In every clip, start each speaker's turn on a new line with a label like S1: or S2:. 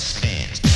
S1: spins.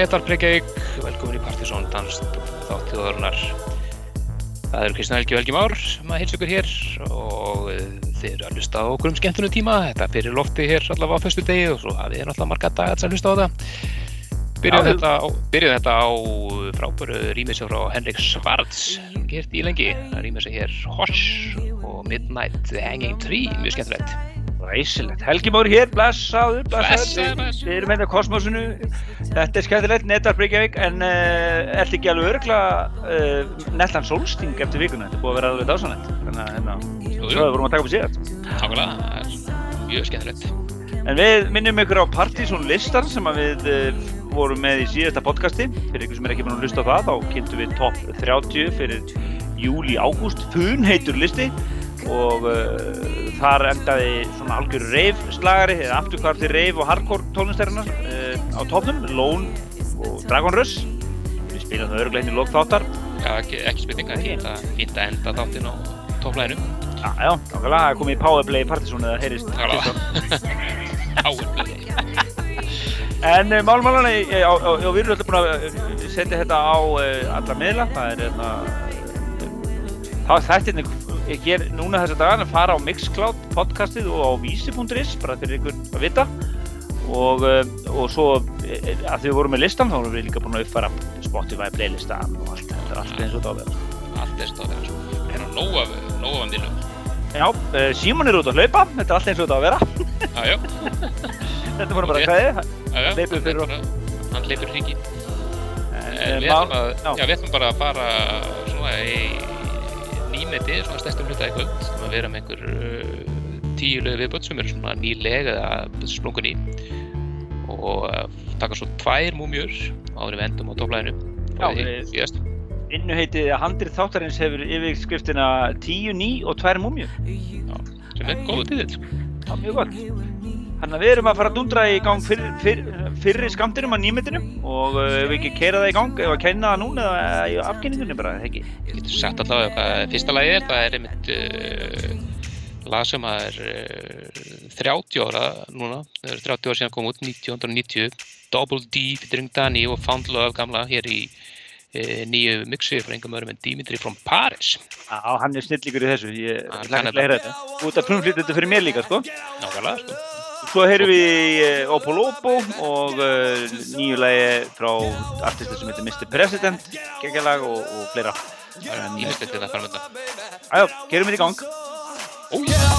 S1: Netar Breykjavík, velkomin í Partisón Danst þáttíðaðurinnar. Það eru Kristján Helgi og Helgi Már sem að hilsa ykkur hér og þið eru að hlusta á okkur um skemmtunum tíma. Þetta fyrir lofti hér allavega á fyrstu degi og svo hafið þið náttúrulega marga dagar að hlusta á það. Byrjuð þetta, þetta á frábæru rýmisjá frá Henrik Svarts, gert í lengi. Það rýmisjá hér Hosh og Midnight Hanging Tree, mjög skemmtilegt.
S2: Ræsilegt. Helgi Már hér, blessaður, blessaður. Við erum hérna á kosmosinu. Þetta er skemmtilegt, Netar Breykjavík, en uh, ert ekki alveg örgla uh, eh, Nellan Solsting eftir vikuna. Þetta er búið að vera alveg dásanlegt. Þannig að hérna, svo við vorum að taka upp síðan.
S1: Takkulega, það er mjög skemmtilegt.
S2: En við minnum ykkur á Partizón listar sem við uh, vorum með í síðasta podcasti. Fyrir ykkur sem er ekki búin að hlusta á það, þá kynntum við top 30 fyrir júli-ágúst. Fun heitur listi og uh, þar endaði svona algjör reif-slagari eða afturkvarti reif og hardcore tónlistarinnar uh, á tópnum, Lone og Dragon Rush. Við spilum það örugleginni lókþáttar
S1: Já, ekki, ekki spilninga, þetta fýnt að enda þáttinn á tóplæðinu
S2: Já, já, nákvæmlega, það komið í Powerplay Partizón eða heyrist.
S3: Powerplay.
S2: En uh, málmálan, við erum alltaf búin að setja þetta á alla miðla, það er hérna, þá þættirni hér núna þessa dagan að fara á Mixcloud podcastið og á vísi.is, bara fyrir ykkur að vita og, og svo að því við vorum með listan þá erum við líka búin að uppfæra Spotify playlistan og allt þetta er allt eins og þetta á að vera.
S3: Allt eins og þetta á að vera, sko. Það er að nóga af miðlum.
S2: Já, Símon er út að hlaupa, þetta er allt eins og þetta á að vera.
S3: Já, já.
S2: Þetta voru bara fyrir okkur.
S3: Hann leipur hringi. Við ætlum bara að fara svona í nýmeti, svona stærstum hluta í kvöld. Ætlum að vera með einhver uh, tíu lögu viðböld sem eru svona nýleg eða splungun í. Og uh, taka svo tvær múmjur áður við endum á topplæðinu.
S2: Já, innuheitið að handrið þáttarins hefur yfirskriftina tíu ný og tvær múmjur.
S3: Já, sem er góðu tíðil.
S2: Já, mjög gott. Þannig að við erum að fara að dundra í gang fyrr, fyrr, fyrri skamtinum á nýmyndinum og ef uh, við ekki keira það í gang, ef að kenna það núna eða í afkynningunni bara, ekki?
S3: Ég getur sagt allavega hvað fyrsta lagi er, það er einmitt uh, lag sem er uh, 30 ára núna, það er 30 ára síðan kom út, 1990, Double D, Featuring Danny og Found Love gamla hér í uh, nýju mixi frá engum öðrum en Dimitri from Paris.
S2: Já, hann er snillíkur í þessu, ég hlaka að læra þetta. Þú ert að prumflýta þetta fyrir mér líka, sko?
S3: Nákvæmlega, sko.
S2: Svo heyrðum við eh, Oppo Lobo og uh, nýju lægi frá artisti sem heitir Mr. President, geggjalag og, og fleira.
S3: Það er nýjum stundin að fara með þetta.
S2: Æjá, gerum við í gang.
S3: Oh yeah!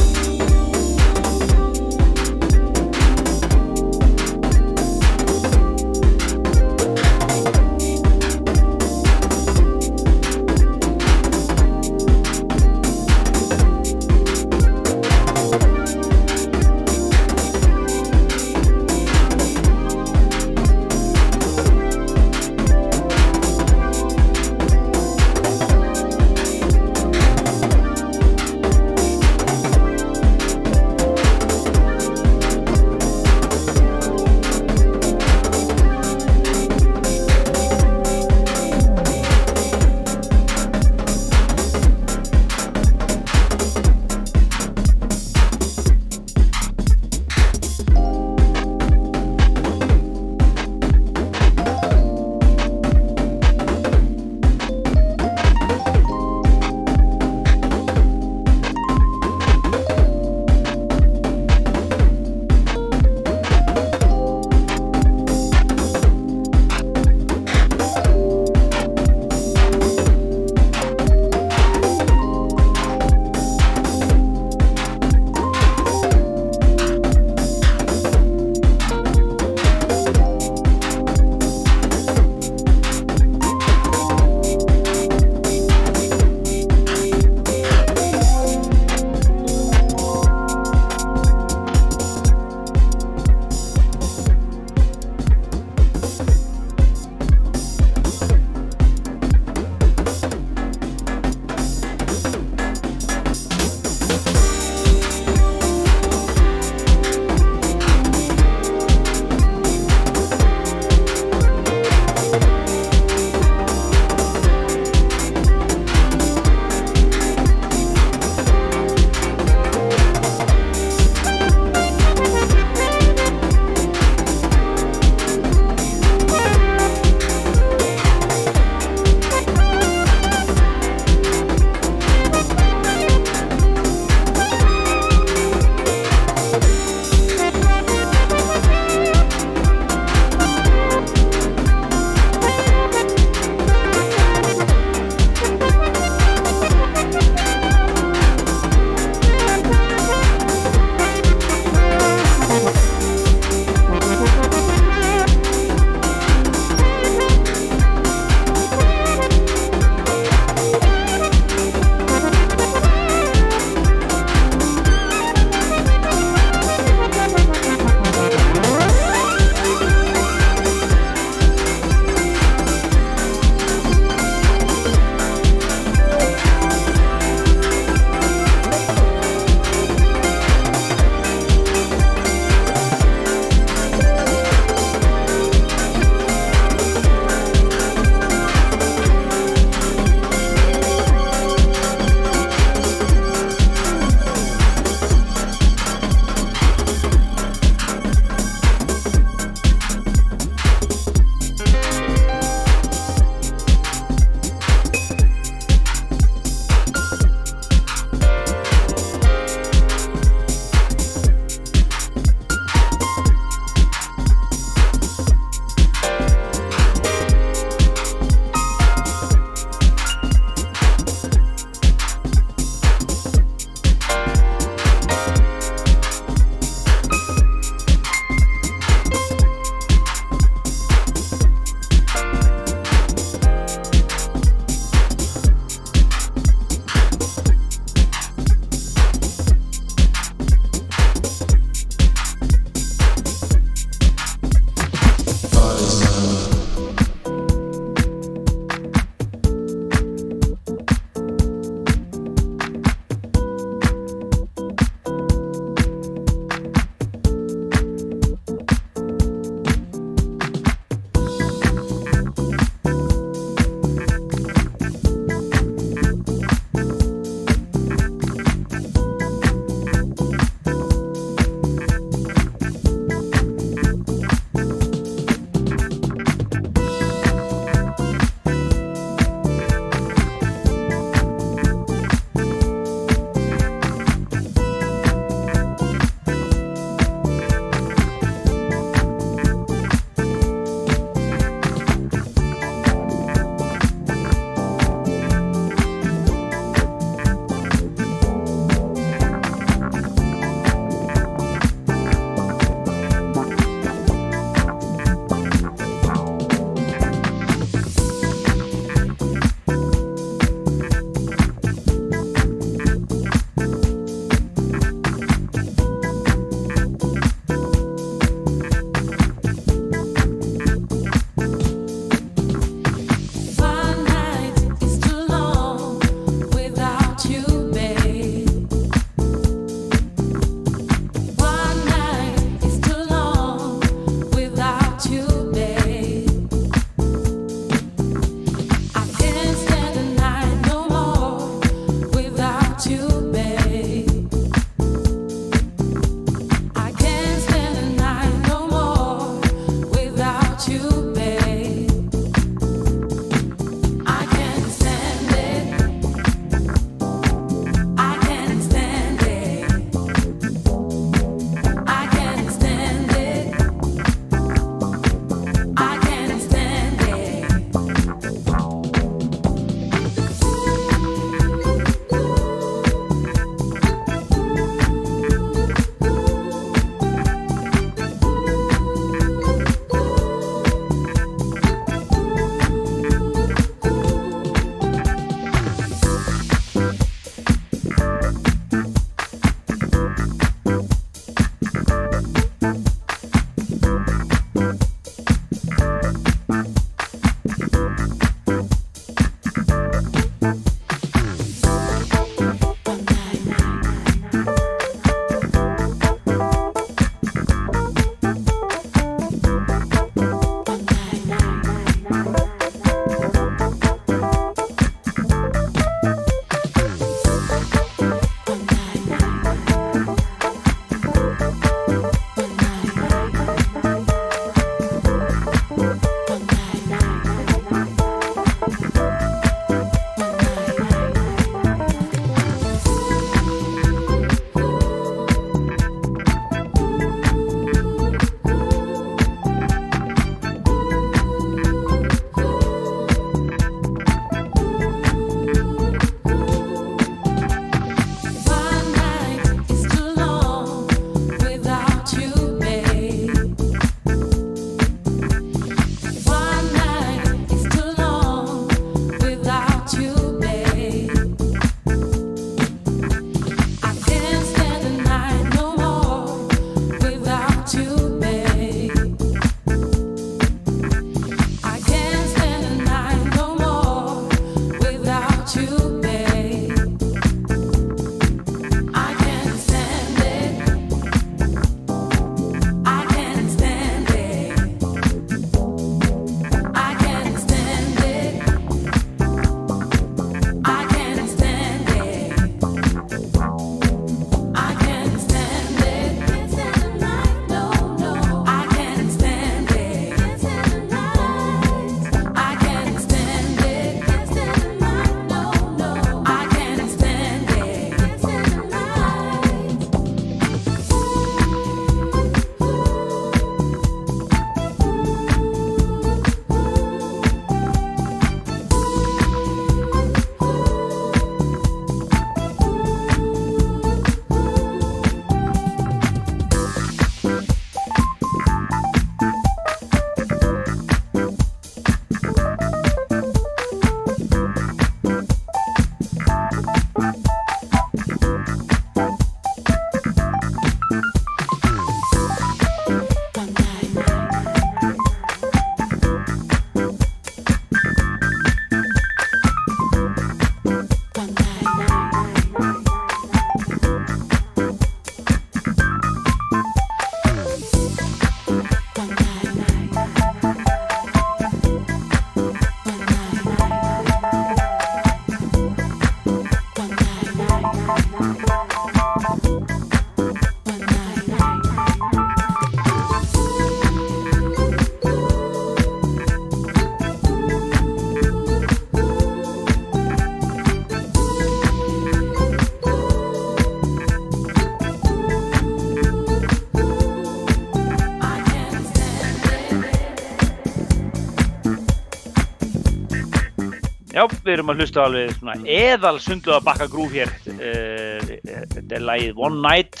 S4: Við erum að hlusta alveg svona eðal sundluða bakka grúf hér. Uh, þetta er lagið One Night,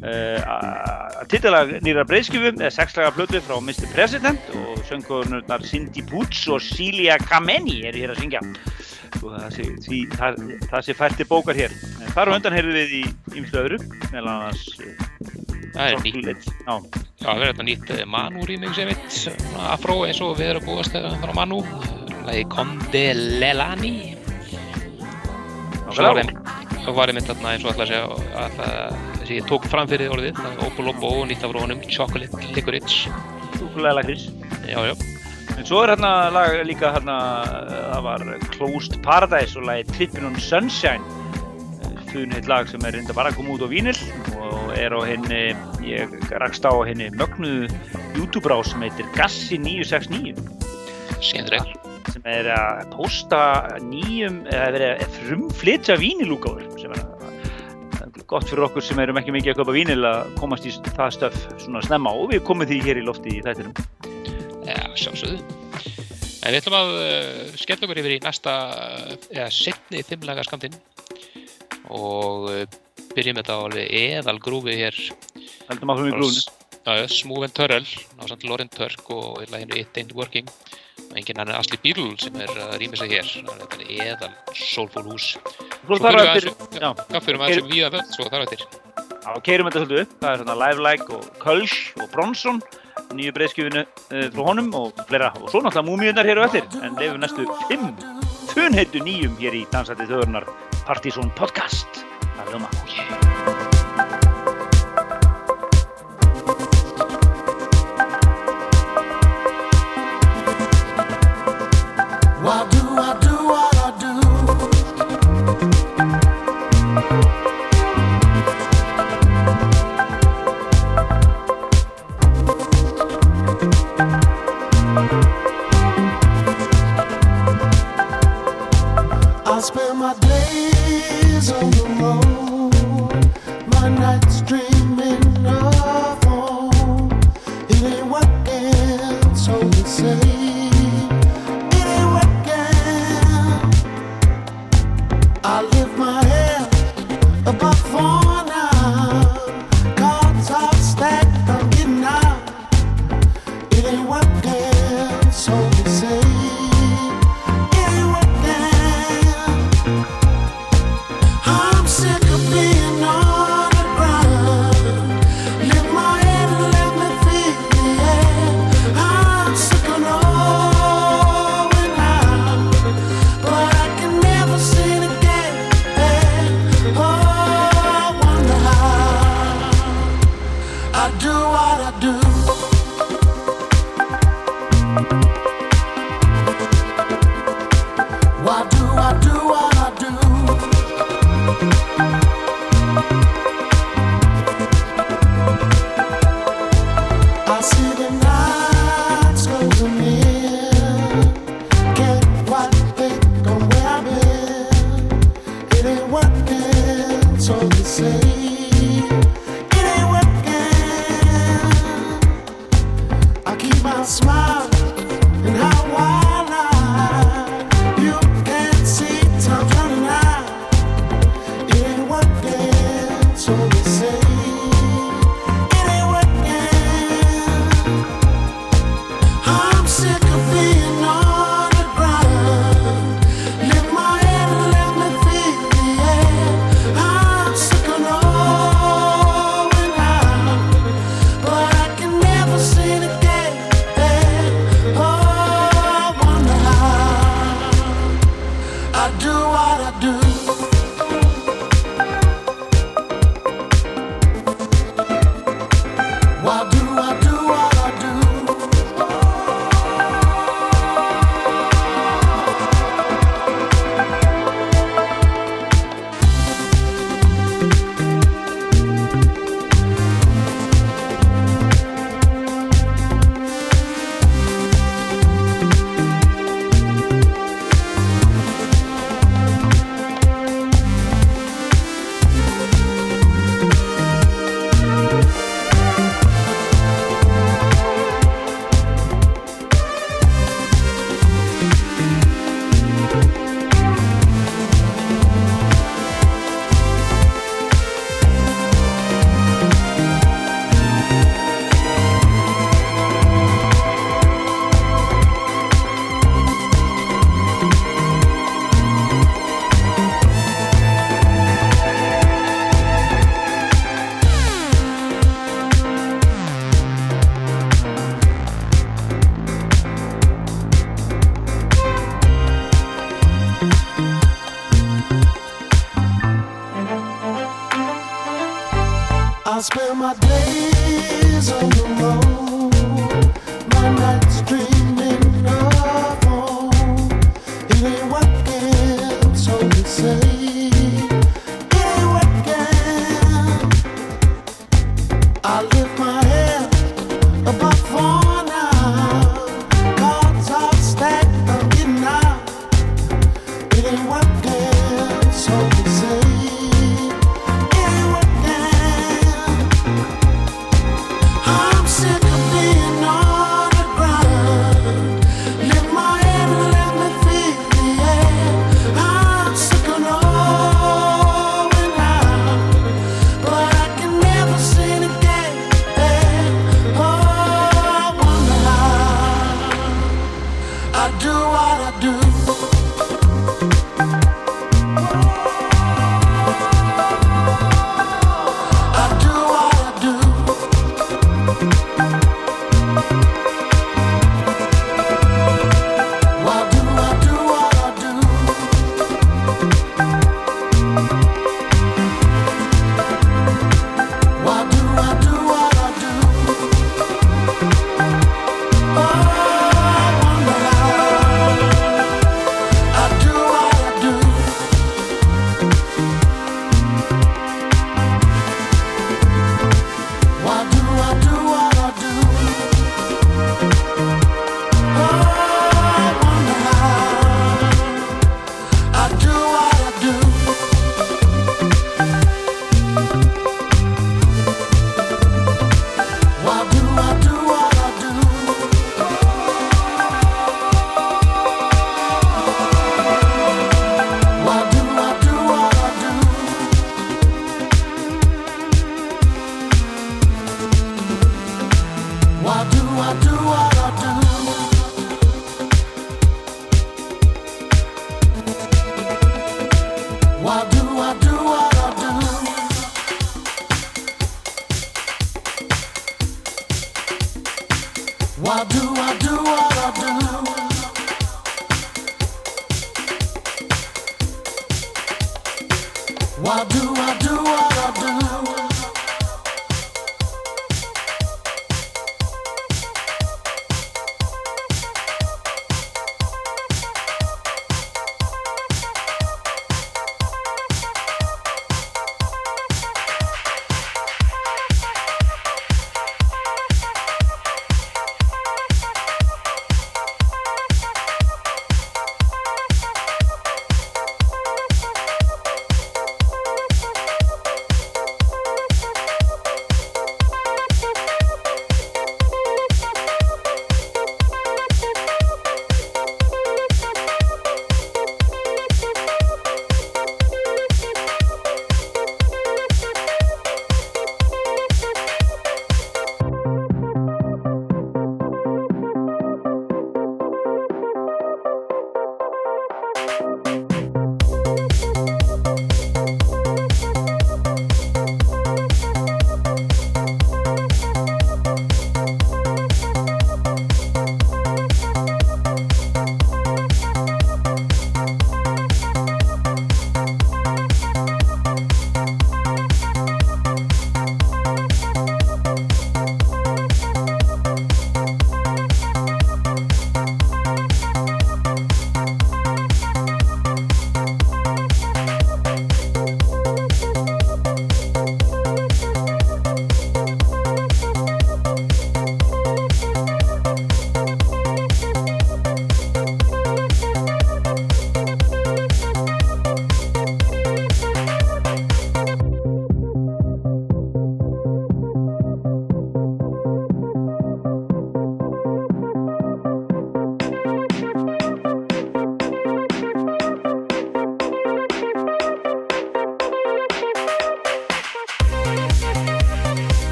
S4: uh, titilag nýra breyðskjöfum, eða sexlaga plötu frá Mr. President og söngkonurnar Cindy Boots og Celia Kameni er hér að syngja. Og það sé, því, það, það sé færti bókar hér. En þar á undan heyrðum við í ymslu öðru, meðal annars
S5: Það er nýtt.
S4: Já,
S5: það er þetta nýtt eh, Manu rýming sem mitt, afró eins og við erum að búast þegar frá Manu. Lagi Conde Lelani. Svo var var einmitt þarna eins og ætla að segja að það, þessi ég tók fram fyrir orðið, það er Opolopo og nýtt af rónum Chocolate Licorice.
S4: Súkulega lakrís.
S5: Já, já,
S4: En svo er hérna lag líka hérna, það var Closed Paradise og lagið Trippin' on Sunshine Funhitt lag sem er reynda bara að koma út á vínil og er á henni, ég rakst á henni mögnuðu YouTube-rá sem heitir Gassi969
S5: skemmtileg.
S4: Sem er að posta nýjum, eða verið að frumflytja vínilúkáður sem er gott fyrir okkur sem erum ekki mikið að köpa vínil að komast í það stöf svona snemma og við komum því hér í lofti í þættinum
S5: Já, sjálfsögðu. En við ætlum að uh, skella okkur yfir í næsta, eða setni þimlaga skamtinn og uh, byrjum þetta á alveg eðal grúfi hér.
S4: Heldum að hún í grúinu
S5: Já, já, Smooth and Turrell, násamt Lauren Turk og laginu It Ain't Working. Enginn annar Asli Bírl sem er að rýma sig hér. Þetta er eðal soulful hús.
S4: Svo
S5: fyrir
S4: já,
S5: fyrir við um víða völd, svo þar eftir.
S4: Já, keirum þetta svolítið upp. Það er svona Live Like og Kölsch og Bronson, nýju breyðskjöfinu uh, frá honum og fleira. Og svo náttúrulega múmiunar hér og eftir. En leifum næstu fimm funheittu nýjum hér í Dansætti þjóðurnar Partizón Podcast. Það er hljóma.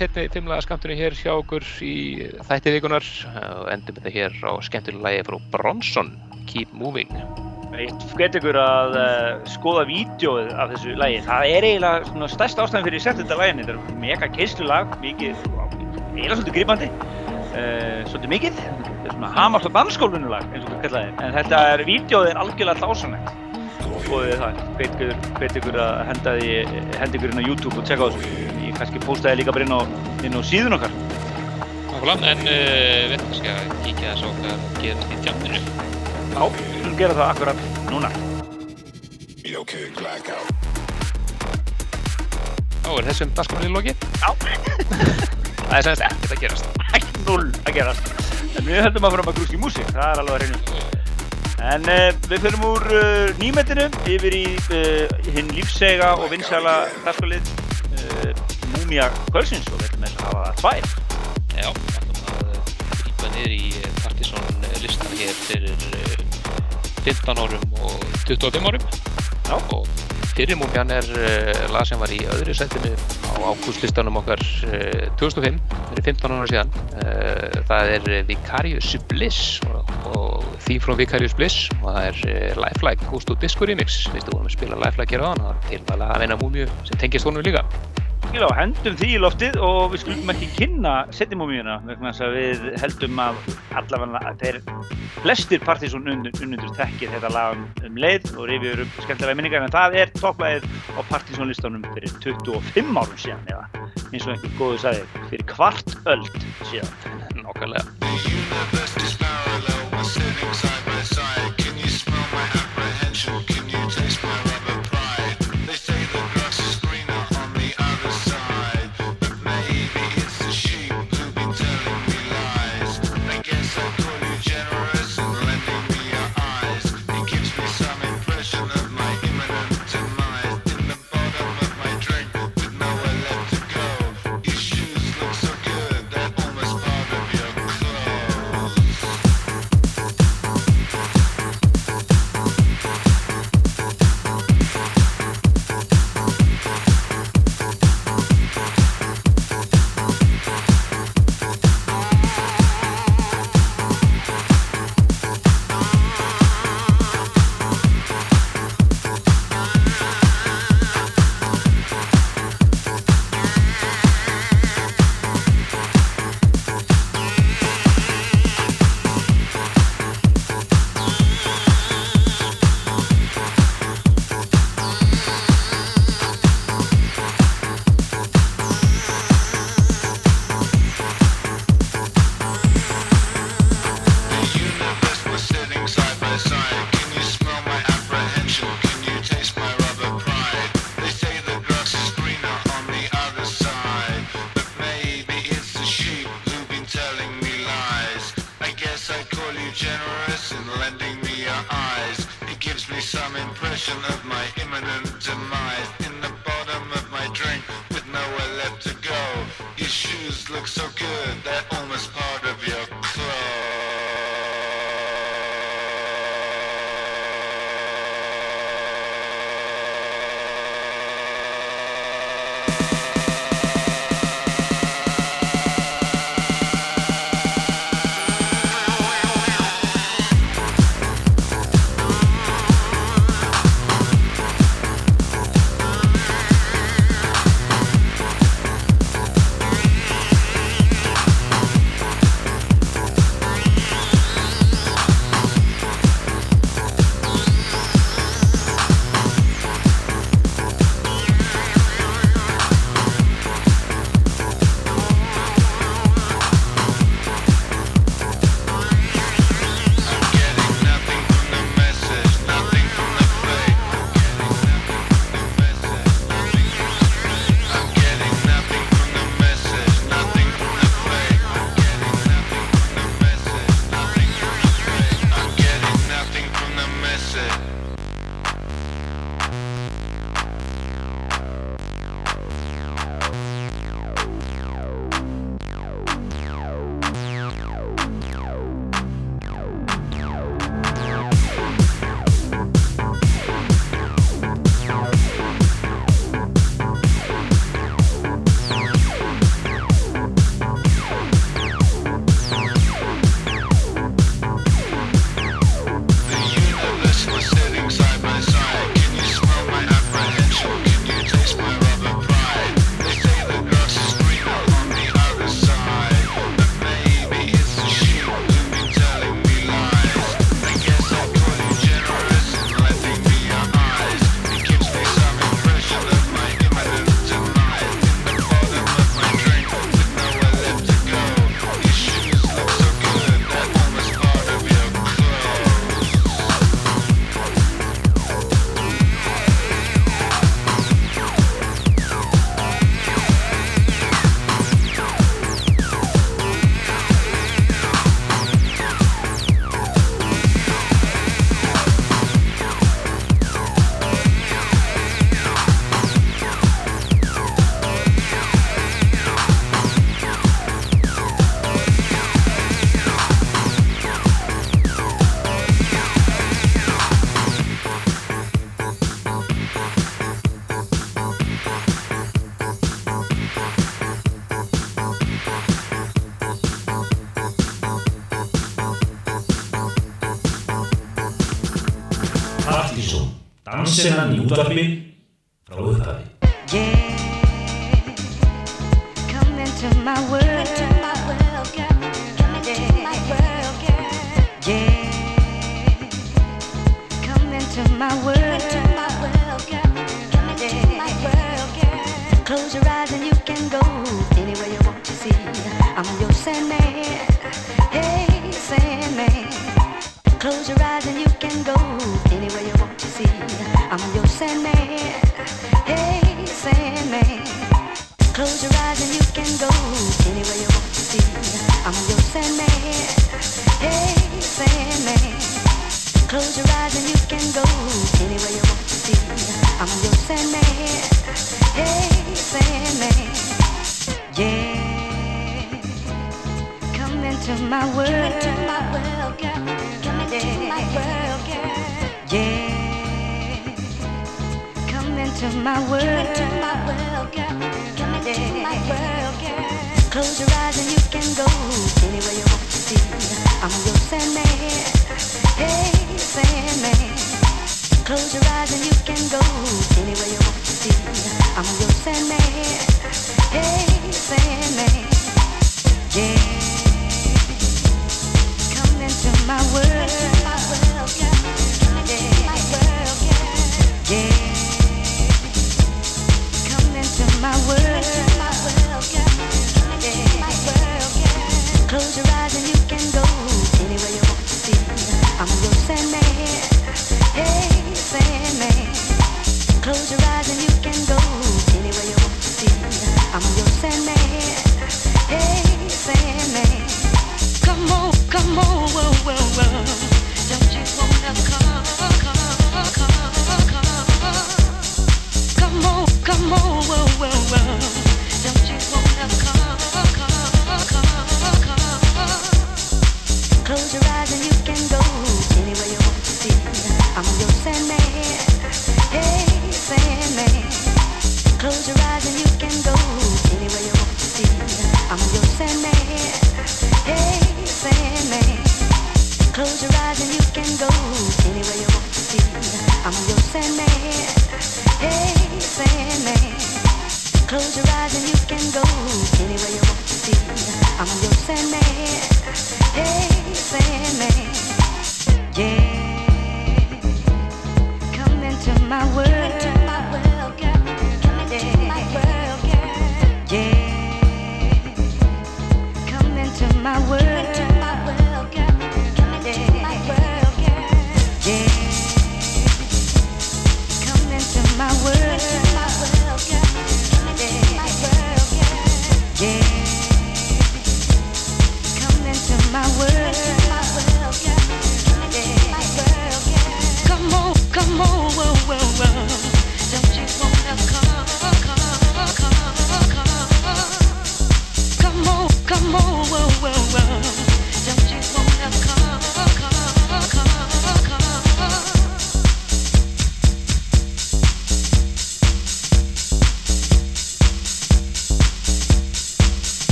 S5: Setni fimmlega skamtunni hér hjá okkur í þætti vikunar og endum þetta hér á skemmtilega lagi frá Bronson, Keep Moving.
S2: Ég hvet ykkur að uh, skoða vídjóið af þessu lagi. Það er eiginlega stærst ástæðan fyrir að setja þetta lagin. Þetta er mega keislulag, mikið, eiginlega svolítið gripandi, uh, svolítið mikið. Þetta er svona hamast og dansskólfunulag, eins og þú kallaði. En þetta er, vídjóið er algjörlega dásanlegt. Skoðið það, hvet ykkur að henda því, henda ykkur inn á YouTube og tjekka á þessu. Kannski postaði líka bara inn á, inn á síðun okkar.
S5: Nákvæmlega, en uh, við ætlum kannski að kíkja þess okkar að gera í tjandinu.
S2: Já, við skulum gera það akkurat núna.
S6: You okay, blackout?
S5: Þá er þessum dagskólinni lokið.
S2: Já,
S5: Það er semst ekkert að gerast.
S2: ekki null að gerast. En við höldum að fara að grúski músík, það er alveg að reyna. En uh, við fyrir úr uh, nýmetinu yfir í uh, hinn lífsega og vinsæla dagskólið uh, Múmia Kvölsins og við ætlum að hafa það tvær.
S5: Já, ætlum að uh, grípa niður í uh, Partisan listan hér fyrir uh,
S7: 15 árum og 25 árum.
S2: Já.
S7: og fyrir múmjan er lag sem var í öðru setinu á ágústlistanum okkar uh, 2005, fyrir 15 ára síðan. Það er Vicarious Bliss og, Theme from Vicarious Bliss. Og það er Lifelike Ghost of Disco Remix. Við vorum að spila Lifelike hér á hann og það er tilvæglega að vinna múmju sem tengist honum líka
S2: Já, hendum því í loftið og við skulum ekki kynna setjumómíuna vegna þess að við heldum að allavega að þeir flestir partysón unnundur þekkir þetta lag um, um leið og rifjur upp skemmtilega minningar en það er topplæðið á partysónlistanum fyrir 25 árum síðan eða eins og einhver góðu sagði fyrir kvart öld síðan.
S7: nákvæmlega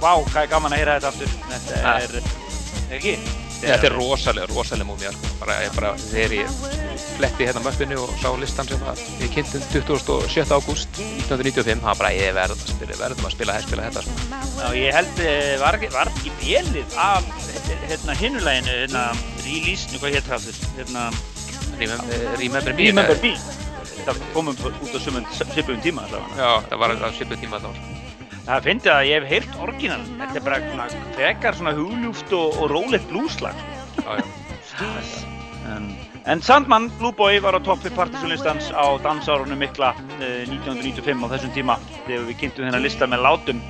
S2: Vá, hvað er gaman að heyra þetta aftur. Þetta er, ekki?
S5: Þetta er rosalega, rosalega múmið, sko. Bara, ég bara, þegar ég fletti hérna möppinu og sá listan sem að við kynntum 27. ágúst 1995, það var bara, ég verð að spila, verðum að spila, spila þetta, sko.
S2: Já, ég held, eh, var, ekki- var bjelið af hérna hinnuleginu, hérna, release-nu, hvað hétt það aftur? Hérna,
S5: Remember, remember me.
S2: Remember Me. Það komum út á svipum tíma allavega.
S5: Já, það var að svipuð tíma sko.
S2: Það finnst ég að ég hef heyrt orginal. Þetta er bara svona, frekar svona hugljúft og, og rólegt
S5: já.
S2: En, en Sandman, Blue Boy, var á toppi partysónlistans á dansárunum mikla uh, 1995 á þessum tíma þegar við kynntum þennan lista með látum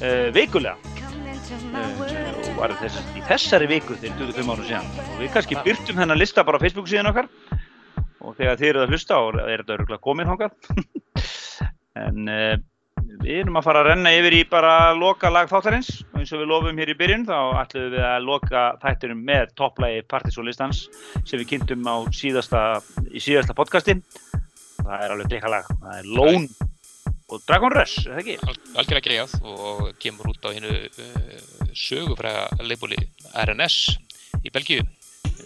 S2: uh, vikulega. Uh, og var þess, í þessari viku þegar 25 árum síðan. Og við kannski byrtum þennan lista bara á Facebook síðan okkar og þegar þið eruð að hlusta og er þetta öruglega komin hongað. en uh, við erum að fara að renna yfir í bara loka lag þáttarins og eins og við lofum hér í byrjun þá ætlum við að loka þættinum með topplægi Partysólistans sem við kynntum á síðasta, í síðasta podcasti. Það er alveg dekka lag. Það er Lone og Dragon Rush, er það ekki?
S5: Al- algjörlega greiðað og kemur út á hinnu uh, sögufræga leibúli RNS í Belgíu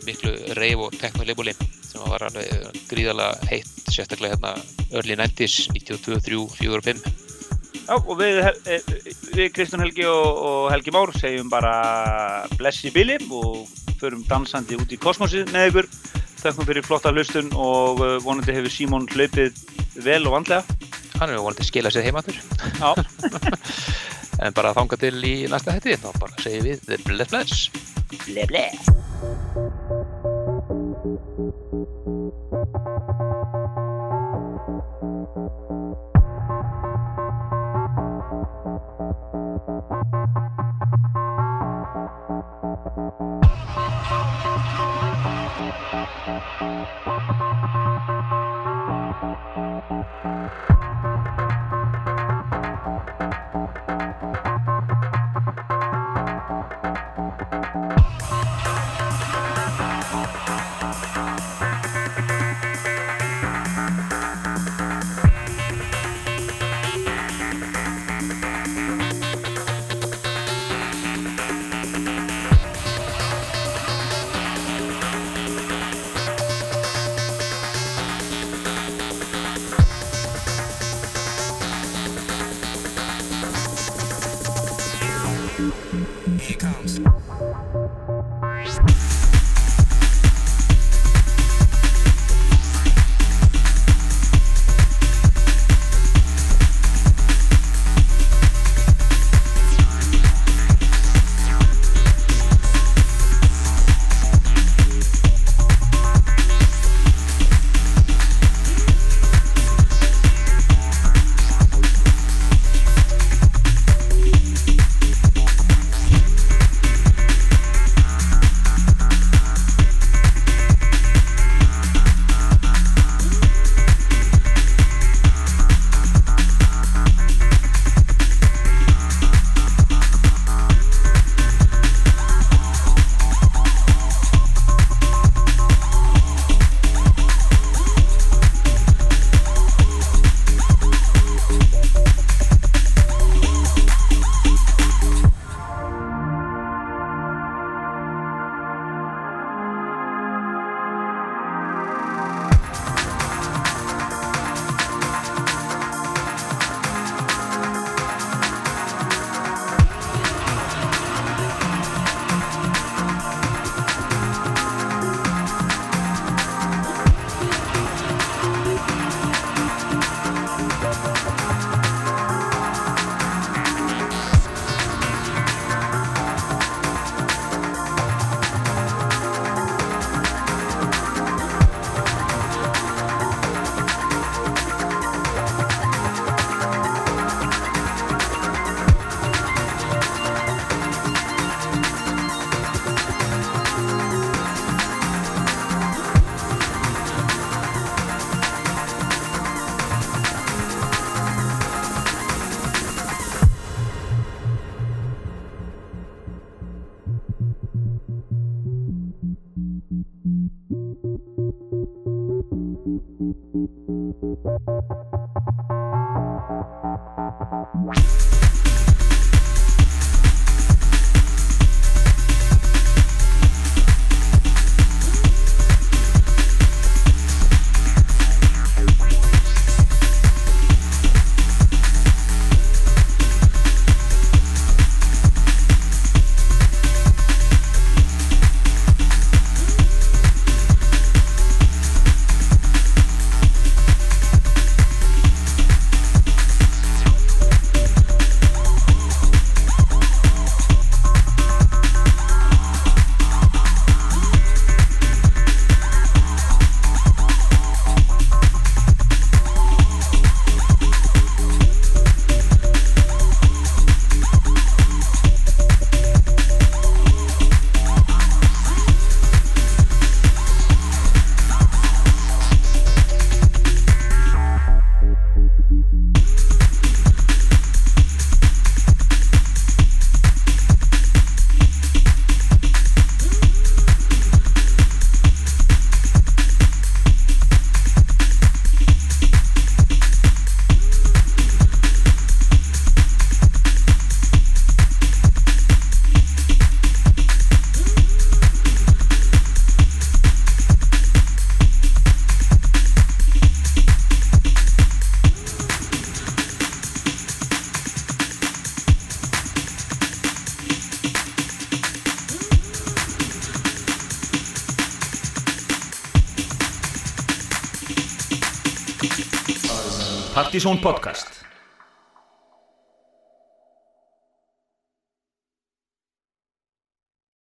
S5: miklu reif og tekno leibúli sem var alveg gríðalega heitt sérstaklega hérna early 90s 92, 3, 4 og 5
S2: Já, og við, eh, við Kristján Helgi og, og Helgi Már segjum bara bless í bili og förum dansandi út í kosmosið með ykkur. Þakkum fyrir flotta hlustun og eh, vonandi hefur Símon hlaupið vel og vandlega.
S5: hann er vonandi að skila sér heimatur
S2: Já,
S5: en bara þanga til í næsta hætti þá bara segjum við bless bless
S2: ble ble.
S8: Partizón podcast